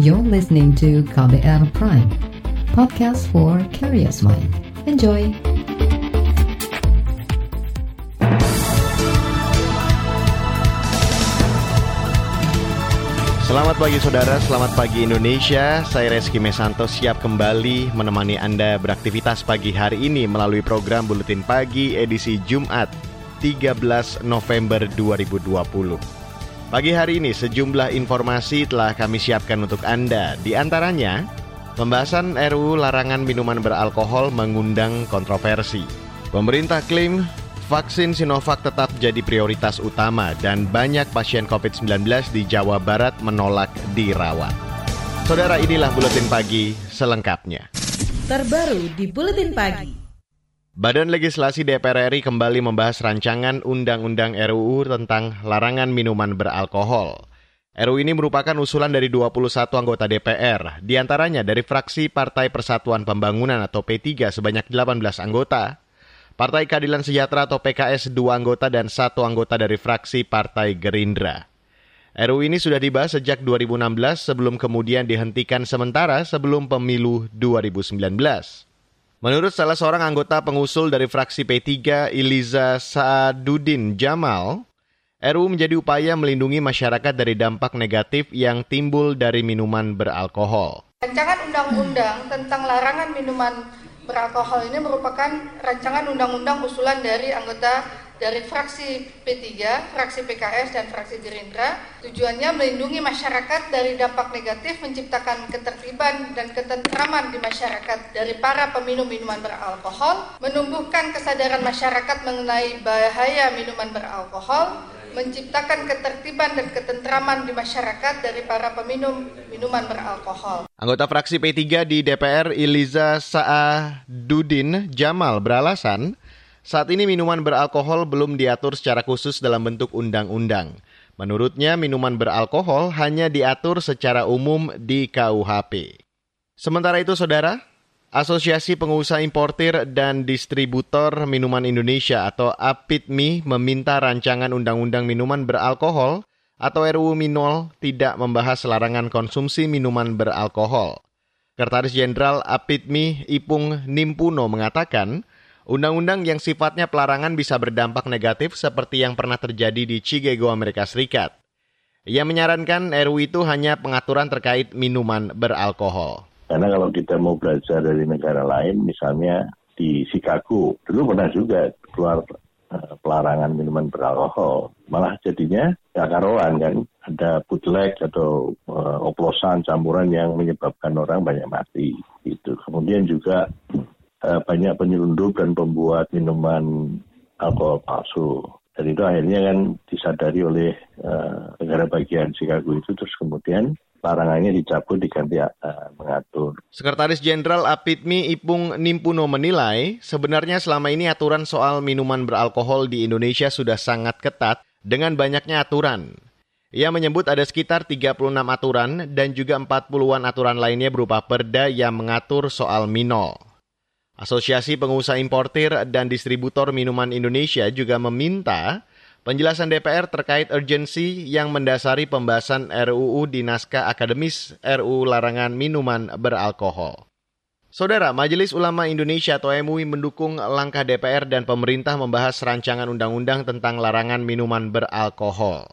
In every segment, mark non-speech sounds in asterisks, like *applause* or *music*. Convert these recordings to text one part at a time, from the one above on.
You're listening to KBR Prime, podcast for curious mind. Enjoy! Selamat pagi saudara, selamat pagi Indonesia. Saya Reski Mesanto siap kembali menemani Anda beraktivitas pagi hari ini melalui program Buletin Pagi edisi Jumat 13 November 2020. Pagi hari ini sejumlah informasi telah kami siapkan untuk Anda. Di antaranya, pembahasan RUU larangan minuman beralkohol mengundang kontroversi. Pemerintah klaim vaksin Sinovac tetap jadi prioritas utama dan banyak pasien COVID-19 di Jawa Barat menolak dirawat. Saudara inilah Buletin Pagi selengkapnya. Terbaru di Buletin Pagi. Badan Legislasi DPR RI kembali membahas rancangan Undang-Undang RUU tentang larangan minuman beralkohol. RUU ini merupakan usulan dari 21 anggota DPR, di antaranya dari fraksi Partai Persatuan Pembangunan atau P3 sebanyak 18 anggota, Partai Keadilan Sejahtera atau PKS dua anggota dan satu anggota dari fraksi Partai Gerindra. RUU ini sudah dibahas sejak 2016 sebelum kemudian dihentikan sementara sebelum pemilu 2019. Menurut salah seorang anggota pengusul dari fraksi P3, Iliza Saadudin Jamal, RUU menjadi upaya melindungi masyarakat dari dampak negatif yang timbul dari minuman beralkohol. Rancangan undang-undang tentang larangan minuman beralkohol ini merupakan rancangan undang-undang usulan dari anggota dari fraksi P3, fraksi PKS, dan fraksi Gerindra. Tujuannya melindungi masyarakat dari dampak negatif, menciptakan ketertiban dan ketentraman di masyarakat dari para peminum minuman beralkohol, menumbuhkan kesadaran masyarakat mengenai bahaya minuman beralkohol, menciptakan ketertiban dan ketentraman di masyarakat dari para peminum minuman beralkohol. Anggota fraksi P3 di DPR Iliza Saadudin Jamal beralasan, saat ini minuman beralkohol belum diatur secara khusus dalam bentuk undang-undang. Menurutnya, minuman beralkohol hanya diatur secara umum di KUHP. Sementara itu, saudara, Asosiasi Pengusaha Importir dan Distributor Minuman Indonesia atau APITMI meminta rancangan Undang-Undang Minuman Beralkohol atau RUU Minol tidak membahas larangan konsumsi minuman beralkohol. Kertaris Jenderal APITMI Ipung Nimpuno mengatakan, undang-undang yang sifatnya pelarangan bisa berdampak negatif seperti yang pernah terjadi di Chicago, Amerika Serikat. Ia menyarankan RUU itu hanya pengaturan terkait minuman beralkohol. Karena kalau kita mau belajar dari negara lain, misalnya di Chicago, dulu pernah juga keluar uh, pelarangan minuman beralkohol. Malah jadinya karuan kan, ada bootleg atau uh, oplosan campuran yang menyebabkan orang banyak mati. Gitu. Kemudian juga uh, banyak penyelundup dan pembuat minuman alkohol palsu. Dan itu akhirnya kan disadari oleh uh, negara bagian Chicago itu terus kemudian larangannya dicabut diganti uh, mengatur. Sekretaris Jenderal APITMI Ipung Nimpuno menilai sebenarnya selama ini aturan soal minuman beralkohol di Indonesia sudah sangat ketat dengan banyaknya aturan. Ia menyebut ada sekitar 36 aturan dan juga 40-an aturan lainnya berupa perda yang mengatur soal minol. Asosiasi Pengusaha Importir dan Distributor Minuman Indonesia juga meminta Penjelasan DPR terkait urgensi yang mendasari pembahasan RUU di naskah akademis RUU larangan minuman beralkohol. Saudara, Majelis Ulama Indonesia atau MUI mendukung langkah DPR dan pemerintah membahas rancangan undang-undang tentang larangan minuman beralkohol.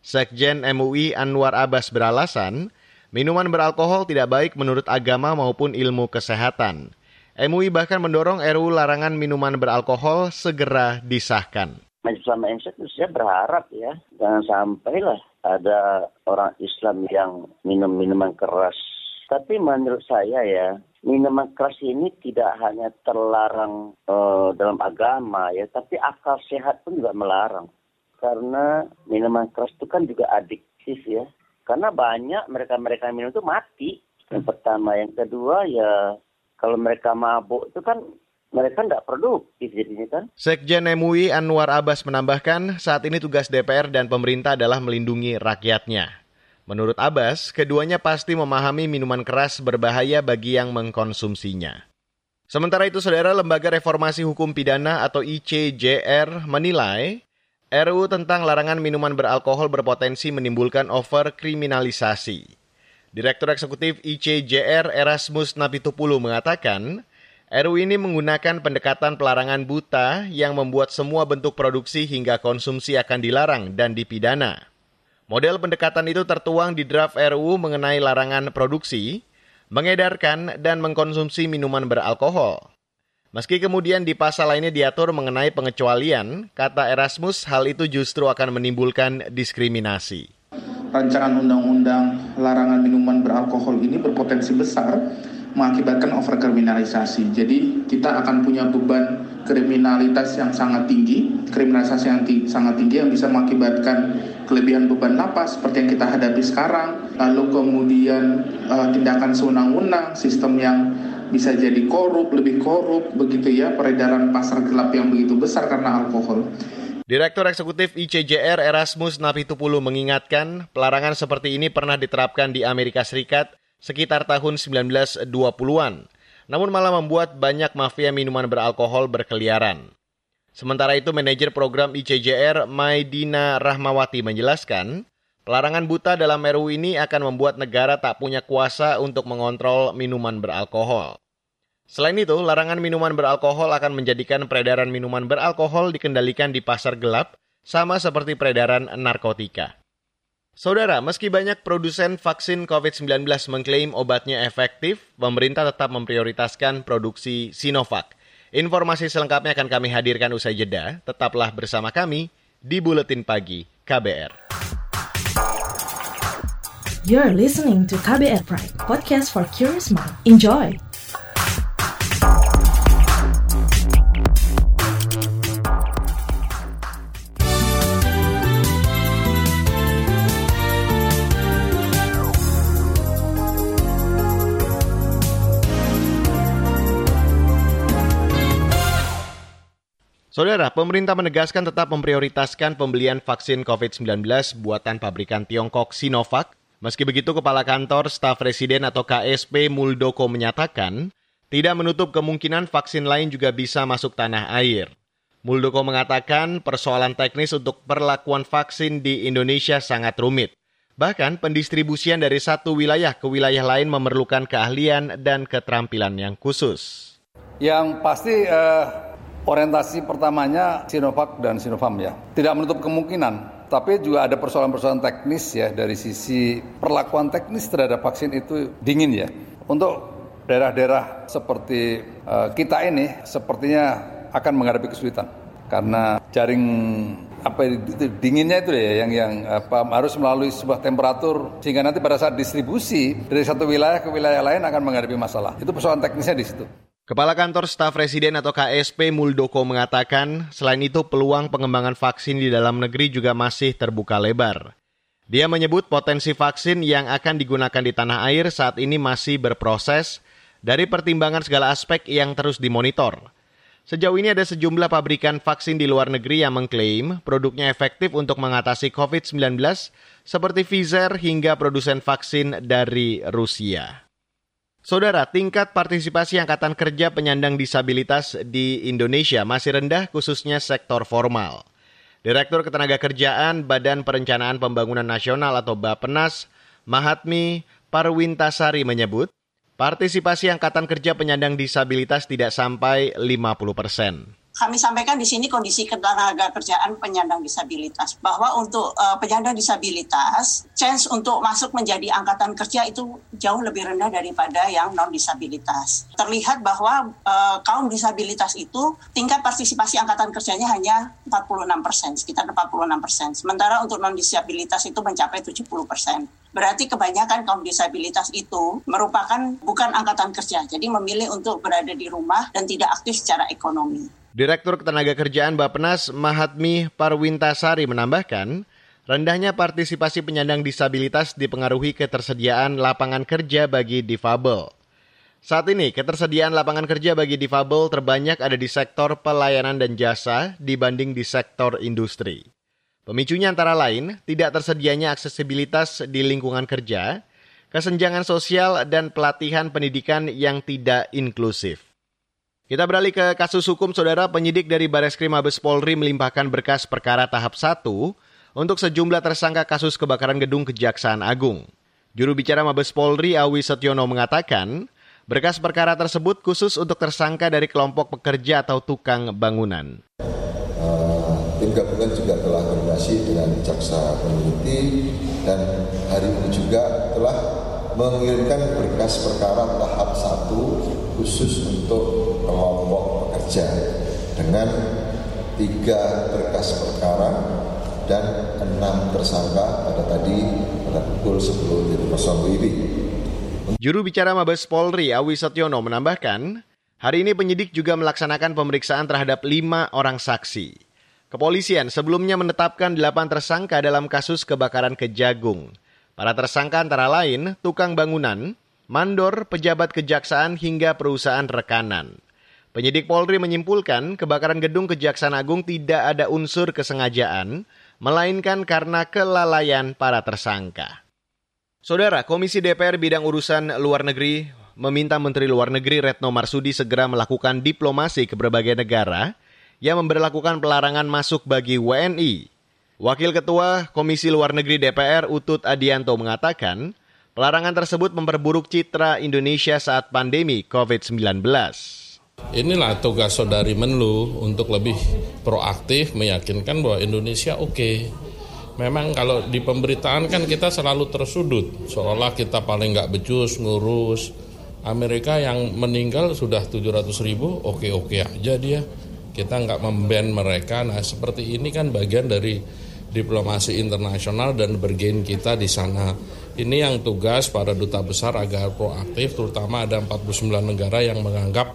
Sekjen MUI Anwar Abbas beralasan, minuman beralkohol tidak baik menurut agama maupun ilmu kesehatan. MUI bahkan mendorong RUU larangan minuman beralkohol segera disahkan. Majelis Ulama Indonesia saya berharap ya jangan sampailah ada orang Islam yang minum minuman keras. Tapi menurut saya ya minuman keras ini tidak hanya terlarang uh, dalam agama ya, tapi akal sehat pun juga melarang. Karena minuman keras itu kan juga adiktif ya. Karena banyak mereka-mereka minum itu mati. Yang pertama, yang kedua ya kalau mereka mabuk itu kan mereka tidak produktif jadinya kan. Sekjen MUI Anwar Abbas menambahkan, saat ini tugas DPR dan pemerintah adalah melindungi rakyatnya. Menurut Abbas, keduanya pasti memahami minuman keras berbahaya bagi yang mengkonsumsinya. Sementara itu, Saudara Lembaga Reformasi Hukum Pidana atau ICJR menilai RUU tentang larangan minuman beralkohol berpotensi menimbulkan overkriminalisasi. Direktur Eksekutif ICJR Erasmus Napitupulu mengatakan, RU ini menggunakan pendekatan pelarangan buta yang membuat semua bentuk produksi hingga konsumsi akan dilarang dan dipidana. Model pendekatan itu tertuang di draft RU mengenai larangan produksi, mengedarkan, dan mengkonsumsi minuman beralkohol. Meski kemudian di pasal lainnya diatur mengenai pengecualian, kata Erasmus hal itu justru akan menimbulkan diskriminasi rancangan undang-undang larangan minuman beralkohol ini berpotensi besar mengakibatkan overkriminalisasi. Jadi kita akan punya beban kriminalitas yang sangat tinggi, kriminalisasi yang tinggi, sangat tinggi yang bisa mengakibatkan kelebihan beban lapas seperti yang kita hadapi sekarang, lalu kemudian uh, tindakan sewenang-wenang, sistem yang bisa jadi korup, lebih korup, begitu ya, peredaran pasar gelap yang begitu besar karena alkohol. Direktur Eksekutif ICJR Erasmus Napitupulu mengingatkan pelarangan seperti ini pernah diterapkan di Amerika Serikat sekitar tahun 1920-an, namun malah membuat banyak mafia minuman beralkohol berkeliaran. Sementara itu, manajer program ICJR Maidina Rahmawati menjelaskan, pelarangan buta dalam RU ini akan membuat negara tak punya kuasa untuk mengontrol minuman beralkohol. Selain itu, larangan minuman beralkohol akan menjadikan peredaran minuman beralkohol dikendalikan di pasar gelap, sama seperti peredaran narkotika. Saudara, meski banyak produsen vaksin COVID-19 mengklaim obatnya efektif, pemerintah tetap memprioritaskan produksi Sinovac. Informasi selengkapnya akan kami hadirkan usai jeda. Tetaplah bersama kami di Buletin Pagi KBR. You're listening to KBR Pride, podcast for curious mind. Enjoy! Saudara, pemerintah menegaskan tetap memprioritaskan pembelian vaksin COVID-19 buatan pabrikan Tiongkok Sinovac. Meski begitu, Kepala Kantor Staf Presiden atau KSP Muldoko menyatakan tidak menutup kemungkinan vaksin lain juga bisa masuk tanah air. Muldoko mengatakan persoalan teknis untuk perlakuan vaksin di Indonesia sangat rumit. Bahkan pendistribusian dari satu wilayah ke wilayah lain memerlukan keahlian dan keterampilan yang khusus. Yang pasti uh Orientasi pertamanya Sinovac dan Sinovac ya. Tidak menutup kemungkinan, tapi juga ada persoalan-persoalan teknis ya dari sisi perlakuan teknis terhadap vaksin itu dingin ya. Untuk daerah-daerah seperti uh, kita ini sepertinya akan menghadapi kesulitan karena jaring apa itu dinginnya itu ya yang yang apa harus melalui sebuah temperatur sehingga nanti pada saat distribusi dari satu wilayah ke wilayah lain akan menghadapi masalah. Itu persoalan teknisnya di situ. Kepala Kantor Staf Presiden atau KSP Muldoko mengatakan, selain itu peluang pengembangan vaksin di dalam negeri juga masih terbuka lebar. Dia menyebut potensi vaksin yang akan digunakan di tanah air saat ini masih berproses dari pertimbangan segala aspek yang terus dimonitor. Sejauh ini ada sejumlah pabrikan vaksin di luar negeri yang mengklaim produknya efektif untuk mengatasi COVID-19 seperti Pfizer hingga produsen vaksin dari Rusia. Saudara, tingkat partisipasi Angkatan Kerja penyandang disabilitas di Indonesia masih rendah khususnya sektor formal. Direktur Ketenagakerjaan Badan Perencanaan Pembangunan Nasional atau Bapenas, Mahatmi Parwintasari menyebut, partisipasi Angkatan Kerja penyandang disabilitas tidak sampai 50 persen kami sampaikan di sini kondisi ketenaga kerjaan penyandang disabilitas bahwa untuk uh, penyandang disabilitas chance untuk masuk menjadi angkatan kerja itu jauh lebih rendah daripada yang non disabilitas. Terlihat bahwa uh, kaum disabilitas itu tingkat partisipasi angkatan kerjanya hanya 46 persen, sekitar 46 persen. Sementara untuk non disabilitas itu mencapai 70 persen. Berarti kebanyakan kaum disabilitas itu merupakan bukan angkatan kerja, jadi memilih untuk berada di rumah dan tidak aktif secara ekonomi. Direktur Ketenagakerjaan Bappenas Mahatmi Parwintasari menambahkan, rendahnya partisipasi penyandang disabilitas dipengaruhi ketersediaan lapangan kerja bagi difabel. Saat ini, ketersediaan lapangan kerja bagi difabel terbanyak ada di sektor pelayanan dan jasa dibanding di sektor industri. Pemicunya antara lain, tidak tersedianya aksesibilitas di lingkungan kerja, kesenjangan sosial, dan pelatihan pendidikan yang tidak inklusif. Kita beralih ke kasus hukum saudara penyidik dari Bareskrim Mabes Polri melimpahkan berkas perkara tahap 1 untuk sejumlah tersangka kasus kebakaran gedung Kejaksaan Agung. Juru bicara Mabes Polri Awi Setiono mengatakan, berkas perkara tersebut khusus untuk tersangka dari kelompok pekerja atau tukang bangunan. Uh, tim gabungan juga telah koordinasi dengan jaksa peneliti dan hari ini juga telah mengirimkan berkas perkara tahap satu khusus untuk pekerja dengan tiga berkas perkara dan enam tersangka pada tadi pada pukul 10.00 WIB. Juru bicara Mabes Polri Awi Setiono menambahkan, hari ini penyidik juga melaksanakan pemeriksaan terhadap lima orang saksi. Kepolisian sebelumnya menetapkan delapan tersangka dalam kasus kebakaran Kejagung. Para tersangka antara lain tukang bangunan, mandor, pejabat kejaksaan hingga perusahaan rekanan. Penyidik Polri menyimpulkan kebakaran gedung Kejaksaan Agung tidak ada unsur kesengajaan, melainkan karena kelalaian para tersangka. Saudara, Komisi DPR bidang urusan luar negeri meminta Menteri Luar Negeri Retno Marsudi segera melakukan diplomasi ke berbagai negara yang memberlakukan pelarangan masuk bagi WNI. Wakil Ketua Komisi Luar Negeri DPR Utut Adianto mengatakan, pelarangan tersebut memperburuk citra Indonesia saat pandemi COVID-19. Inilah tugas saudari Menlu untuk lebih proaktif meyakinkan bahwa Indonesia oke. Okay. Memang kalau di pemberitaan kan kita selalu tersudut, seolah kita paling nggak becus ngurus. Amerika yang meninggal sudah 700 ribu, oke-oke aja dia. Kita nggak memban mereka. Nah seperti ini kan bagian dari diplomasi internasional dan bergen kita di sana. Ini yang tugas para duta besar agar proaktif, terutama ada 49 negara yang menganggap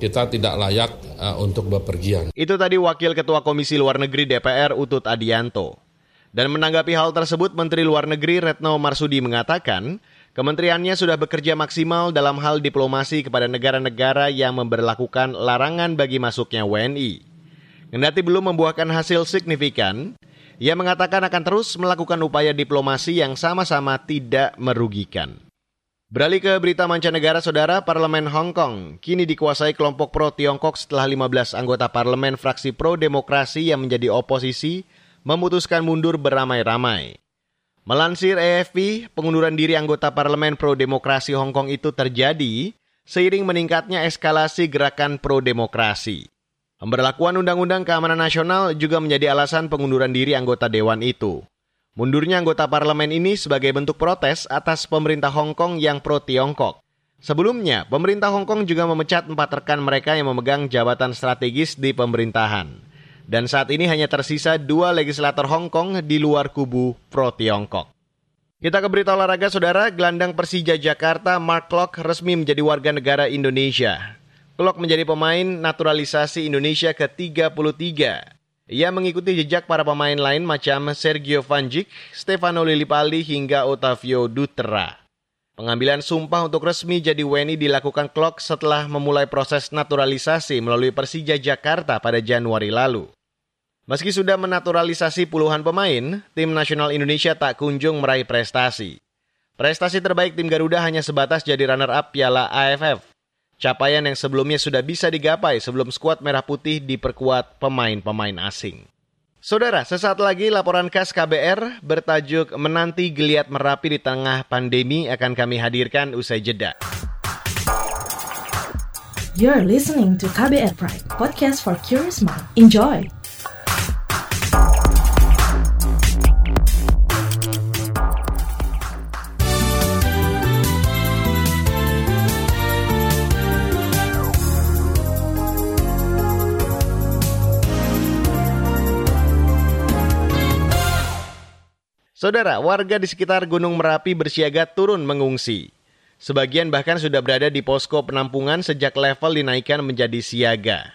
kita tidak layak uh, untuk bepergian. Itu tadi Wakil Ketua Komisi Luar Negeri DPR Utut Adianto. Dan menanggapi hal tersebut, Menteri Luar Negeri Retno Marsudi mengatakan, kementeriannya sudah bekerja maksimal dalam hal diplomasi kepada negara-negara yang memperlakukan larangan bagi masuknya WNI. Kendati belum membuahkan hasil signifikan, ia mengatakan akan terus melakukan upaya diplomasi yang sama-sama tidak merugikan. Beralih ke berita mancanegara, saudara, Parlemen Hong Kong kini dikuasai kelompok pro-Tiongkok setelah 15 anggota parlemen fraksi pro-demokrasi yang menjadi oposisi memutuskan mundur beramai-ramai. Melansir AFP, pengunduran diri anggota parlemen pro-demokrasi Hong Kong itu terjadi seiring meningkatnya eskalasi gerakan pro-demokrasi. Pemberlakuan Undang-Undang Keamanan Nasional juga menjadi alasan pengunduran diri anggota dewan itu. Mundurnya anggota parlemen ini sebagai bentuk protes atas pemerintah Hong Kong yang pro-Tiongkok. Sebelumnya, pemerintah Hong Kong juga memecat empat rekan mereka yang memegang jabatan strategis di pemerintahan. Dan saat ini hanya tersisa dua legislator Hong Kong di luar kubu pro-Tiongkok. Kita ke berita olahraga, saudara. Gelandang Persija Jakarta, Mark Klok, resmi menjadi warga negara Indonesia. Klok menjadi pemain naturalisasi Indonesia ke-33. Ia mengikuti jejak para pemain lain macam Sergio Vanjik, Stefano Lillipali hingga Otavio Dutra. Pengambilan sumpah untuk resmi jadi WNI dilakukan Klok setelah memulai proses naturalisasi melalui Persija Jakarta pada Januari lalu. Meski sudah menaturalisasi puluhan pemain, tim nasional Indonesia tak kunjung meraih prestasi. Prestasi terbaik tim Garuda hanya sebatas jadi runner-up Piala AFF capaian yang sebelumnya sudah bisa digapai sebelum skuad merah putih diperkuat pemain-pemain asing. Saudara, sesaat lagi laporan khas KBR bertajuk Menanti Geliat Merapi di Tengah Pandemi akan kami hadirkan usai jeda. You're listening to KBR Pride, podcast for curious mind. Enjoy! Saudara, warga di sekitar Gunung Merapi bersiaga turun mengungsi. Sebagian bahkan sudah berada di posko penampungan sejak level dinaikkan menjadi siaga.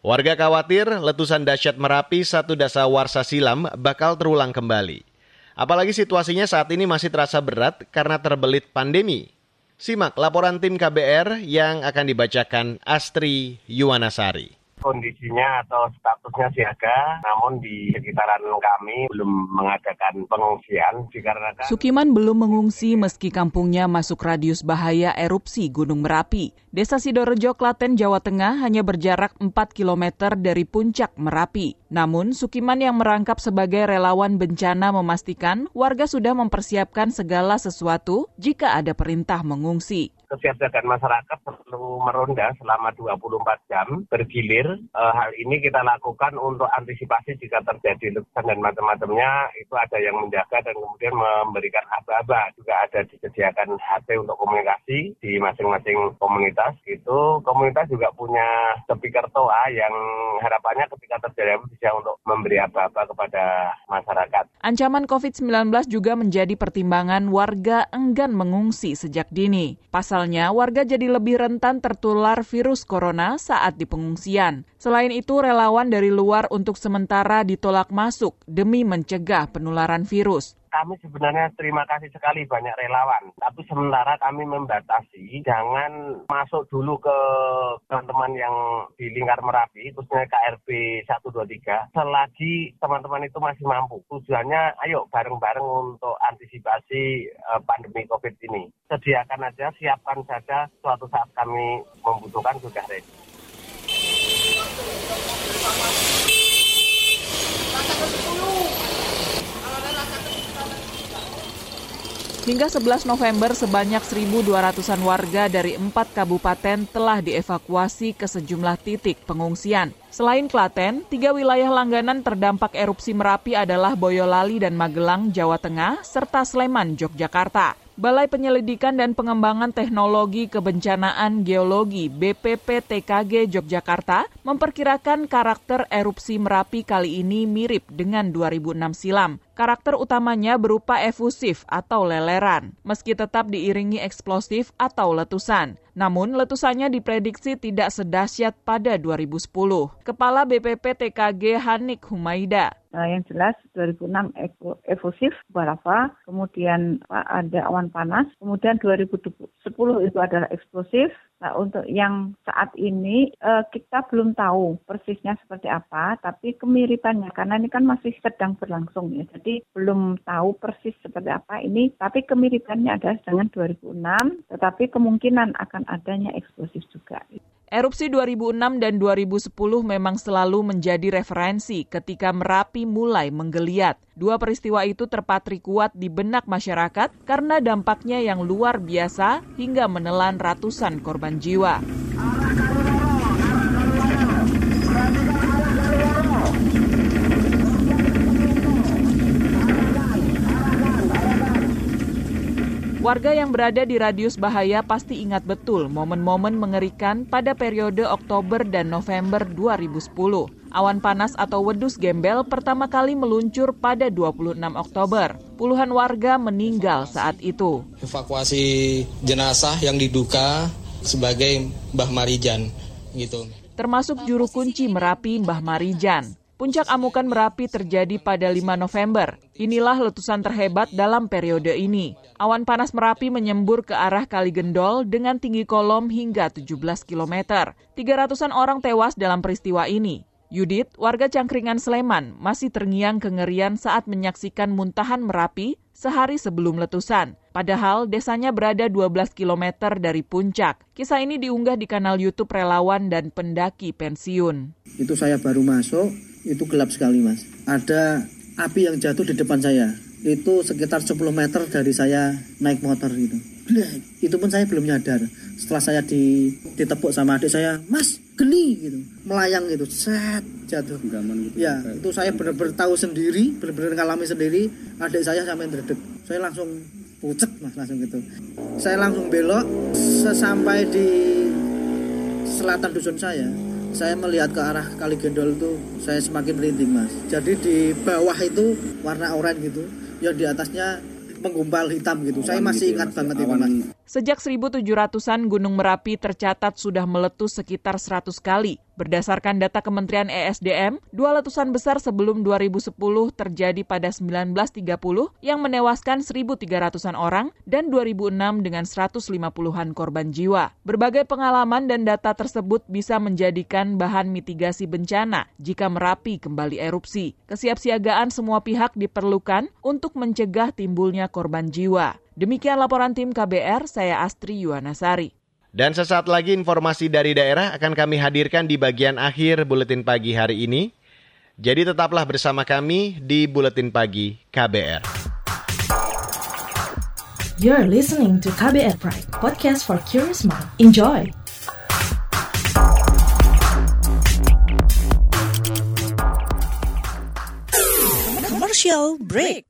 Warga khawatir letusan dahsyat Merapi satu dasa warsa silam bakal terulang kembali. Apalagi situasinya saat ini masih terasa berat karena terbelit pandemi. Simak laporan tim KBR yang akan dibacakan Astri Yuwanasari. Kondisinya atau statusnya siaga, namun di sekitaran kami belum mengadakan pengungsian dikarenakan Sukiman belum mengungsi meski kampungnya masuk radius bahaya erupsi Gunung Merapi. Desa Sidorejo, Klaten, Jawa Tengah hanya berjarak 4 km dari puncak Merapi. Namun, Sukiman yang merangkap sebagai relawan bencana memastikan warga sudah mempersiapkan segala sesuatu jika ada perintah mengungsi kesiapsiagaan masyarakat perlu meronda selama 24 jam bergilir. E, hal ini kita lakukan untuk antisipasi jika terjadi letusan dan macam-macamnya itu ada yang menjaga dan kemudian memberikan aba-aba. Juga ada disediakan HP untuk komunikasi di masing-masing komunitas. Itu komunitas juga punya speaker toa yang harapannya ketika terjadi bisa untuk memberi aba-aba kepada masyarakat. Ancaman COVID-19 juga menjadi pertimbangan warga enggan mengungsi sejak dini. Pasal Pasalnya, warga jadi lebih rentan tertular virus corona saat di pengungsian. Selain itu, relawan dari luar untuk sementara ditolak masuk demi mencegah penularan virus kami sebenarnya terima kasih sekali banyak relawan. Tapi sementara kami membatasi jangan masuk dulu ke teman-teman yang di lingkar Merapi, khususnya KRB 123, selagi teman-teman itu masih mampu. Tujuannya ayo bareng-bareng untuk antisipasi uh, pandemi COVID ini. Sediakan aja, siapkan saja suatu saat kami membutuhkan sudah ready. Hingga 11 November, sebanyak 1.200-an warga dari empat kabupaten telah dievakuasi ke sejumlah titik pengungsian. Selain Klaten, tiga wilayah langganan terdampak erupsi Merapi adalah Boyolali dan Magelang, Jawa Tengah, serta Sleman, Yogyakarta. Balai Penyelidikan dan Pengembangan Teknologi Kebencanaan Geologi BPPTKG Yogyakarta memperkirakan karakter erupsi Merapi kali ini mirip dengan 2006 silam. Karakter utamanya berupa efusif atau leleran, meski tetap diiringi eksplosif atau letusan. Namun, letusannya diprediksi tidak sedahsyat pada 2010. Kepala BPPTKG Hanik Humaida Nah, yang jelas 2006 efusif Barafa, kemudian ada awan panas, kemudian 2010 itu adalah eksplosif. Nah, untuk yang saat ini eh, kita belum tahu persisnya seperti apa, tapi kemiripannya karena ini kan masih sedang berlangsung ya. Jadi belum tahu persis seperti apa ini, tapi kemiripannya adalah dengan 2006, tetapi kemungkinan akan adanya eksplosif juga. Erupsi 2006 dan 2010 memang selalu menjadi referensi ketika Merapi mulai menggeliat. Dua peristiwa itu terpatri kuat di benak masyarakat karena dampaknya yang luar biasa hingga menelan ratusan korban jiwa. Warga yang berada di radius bahaya pasti ingat betul momen-momen mengerikan pada periode Oktober dan November 2010. Awan panas atau wedus gembel pertama kali meluncur pada 26 Oktober. Puluhan warga meninggal saat itu. Evakuasi jenazah yang diduga sebagai Mbah Marijan gitu. Termasuk juru kunci Merapi Mbah Marijan. Puncak amukan Merapi terjadi pada 5 November. Inilah letusan terhebat dalam periode ini. Awan panas Merapi menyembur ke arah Kali Gendol dengan tinggi kolom hingga 17 km. 300-an orang tewas dalam peristiwa ini. Yudit, warga Cangkringan Sleman, masih terngiang kengerian saat menyaksikan muntahan Merapi sehari sebelum letusan. Padahal desanya berada 12 km dari puncak. Kisah ini diunggah di kanal YouTube relawan dan pendaki pensiun. Itu saya baru masuk, itu gelap sekali mas. Ada api yang jatuh di depan saya. Itu sekitar 10 meter dari saya naik motor gitu. Itu pun saya belum nyadar. Setelah saya di, ditepuk sama adik saya, Mas, geni gitu. Melayang gitu, set jatuh. gitu. Ya, itu saya benar-benar tahu sendiri, benar-benar ngalami sendiri. Adik saya sampai terdek. Saya langsung pucet mas langsung gitu. Saya langsung belok sesampai di selatan dusun saya saya melihat ke arah Kali Gendol itu saya semakin merinding mas. Jadi di bawah itu warna oranye gitu, yang di atasnya menggumpal hitam gitu. Saya masih gitu ya, ingat banget itu mas. Sejak 1700-an Gunung Merapi tercatat sudah meletus sekitar 100 kali. Berdasarkan data Kementerian ESDM, dua letusan besar sebelum 2010 terjadi pada 1930 yang menewaskan 1.300-an orang dan 2006 dengan 150-an korban jiwa. Berbagai pengalaman dan data tersebut bisa menjadikan bahan mitigasi bencana jika Merapi kembali erupsi. Kesiapsiagaan semua pihak diperlukan untuk mencegah timbulnya korban jiwa. Demikian laporan tim KBR, saya Astri Yuwanasari. Dan sesaat lagi informasi dari daerah akan kami hadirkan di bagian akhir buletin pagi hari ini. Jadi tetaplah bersama kami di buletin pagi KBR. You're listening to KBR Pride, podcast for curious mind. Enjoy. Commercial break.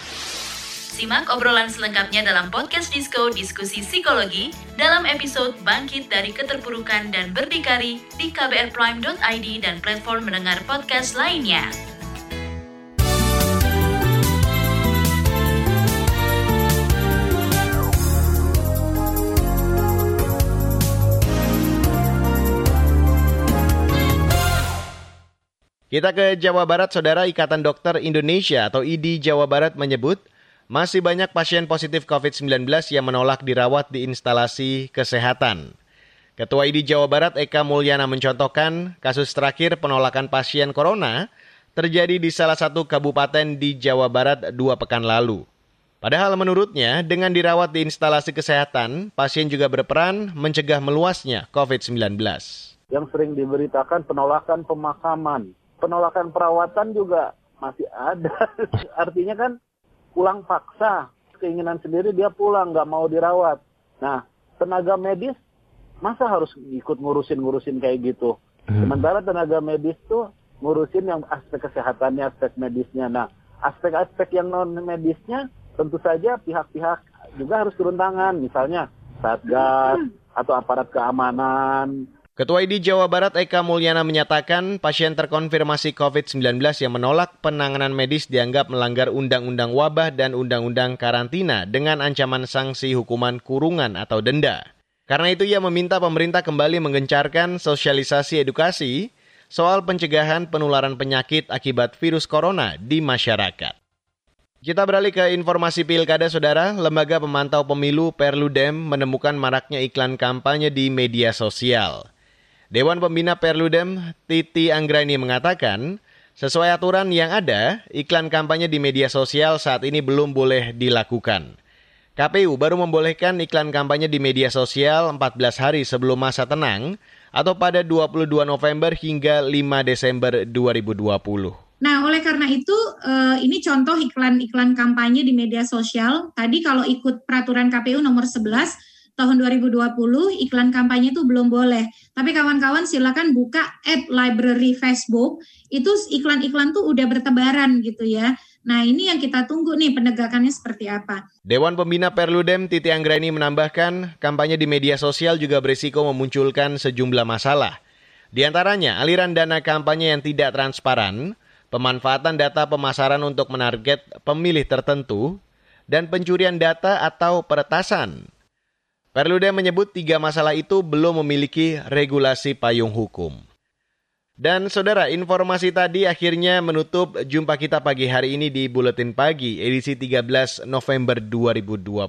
Simak obrolan selengkapnya dalam podcast Disco Diskusi Psikologi dalam episode Bangkit dari Keterpurukan dan Berdikari di kbrprime.id dan platform mendengar podcast lainnya. Kita ke Jawa Barat, Saudara Ikatan Dokter Indonesia atau IDI Jawa Barat menyebut masih banyak pasien positif COVID-19 yang menolak dirawat di instalasi kesehatan. Ketua ID Jawa Barat Eka Mulyana mencontohkan kasus terakhir penolakan pasien corona terjadi di salah satu kabupaten di Jawa Barat dua pekan lalu. Padahal menurutnya, dengan dirawat di instalasi kesehatan, pasien juga berperan mencegah meluasnya COVID-19. Yang sering diberitakan penolakan pemakaman, penolakan perawatan juga masih ada. *laughs* Artinya kan pulang paksa keinginan sendiri dia pulang nggak mau dirawat. Nah tenaga medis masa harus ikut ngurusin-ngurusin kayak gitu? Hmm. sementara tenaga medis tuh ngurusin yang aspek kesehatannya aspek medisnya. Nah aspek-aspek yang non medisnya tentu saja pihak-pihak juga harus turun tangan. Misalnya satgas atau aparat keamanan Ketua ID Jawa Barat Eka Mulyana menyatakan pasien terkonfirmasi COVID-19 yang menolak penanganan medis dianggap melanggar Undang-Undang Wabah dan Undang-Undang Karantina dengan ancaman sanksi hukuman kurungan atau denda. Karena itu ia meminta pemerintah kembali menggencarkan sosialisasi edukasi soal pencegahan penularan penyakit akibat virus corona di masyarakat. Kita beralih ke informasi pilkada, saudara. Lembaga pemantau pemilu Perludem menemukan maraknya iklan kampanye di media sosial. Dewan Pembina Perludem Titi Anggraini mengatakan, sesuai aturan yang ada, iklan kampanye di media sosial saat ini belum boleh dilakukan. KPU baru membolehkan iklan kampanye di media sosial 14 hari sebelum masa tenang atau pada 22 November hingga 5 Desember 2020. Nah, oleh karena itu eh, ini contoh iklan-iklan kampanye di media sosial. Tadi kalau ikut peraturan KPU nomor 11 tahun 2020 iklan kampanye itu belum boleh. Tapi kawan-kawan silakan buka ad library Facebook, itu iklan-iklan tuh udah bertebaran gitu ya. Nah ini yang kita tunggu nih penegakannya seperti apa. Dewan Pembina Perludem Titi Anggraini menambahkan, kampanye di media sosial juga berisiko memunculkan sejumlah masalah. Di antaranya aliran dana kampanye yang tidak transparan, pemanfaatan data pemasaran untuk menarget pemilih tertentu, dan pencurian data atau peretasan. Perludem menyebut tiga masalah itu belum memiliki regulasi payung hukum. Dan saudara, informasi tadi akhirnya menutup jumpa kita pagi hari ini di Buletin Pagi edisi 13 November 2020.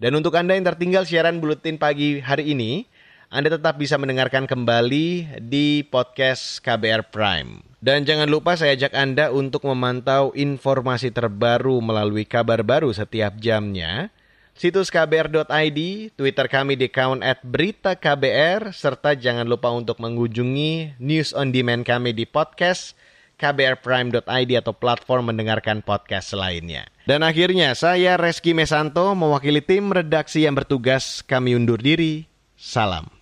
Dan untuk Anda yang tertinggal siaran Buletin Pagi hari ini, Anda tetap bisa mendengarkan kembali di podcast KBR Prime. Dan jangan lupa saya ajak Anda untuk memantau informasi terbaru melalui kabar baru setiap jamnya situs kbr.id, Twitter kami di account at berita KBR, serta jangan lupa untuk mengunjungi news on demand kami di podcast kbrprime.id atau platform mendengarkan podcast lainnya. Dan akhirnya saya Reski Mesanto mewakili tim redaksi yang bertugas kami undur diri. Salam.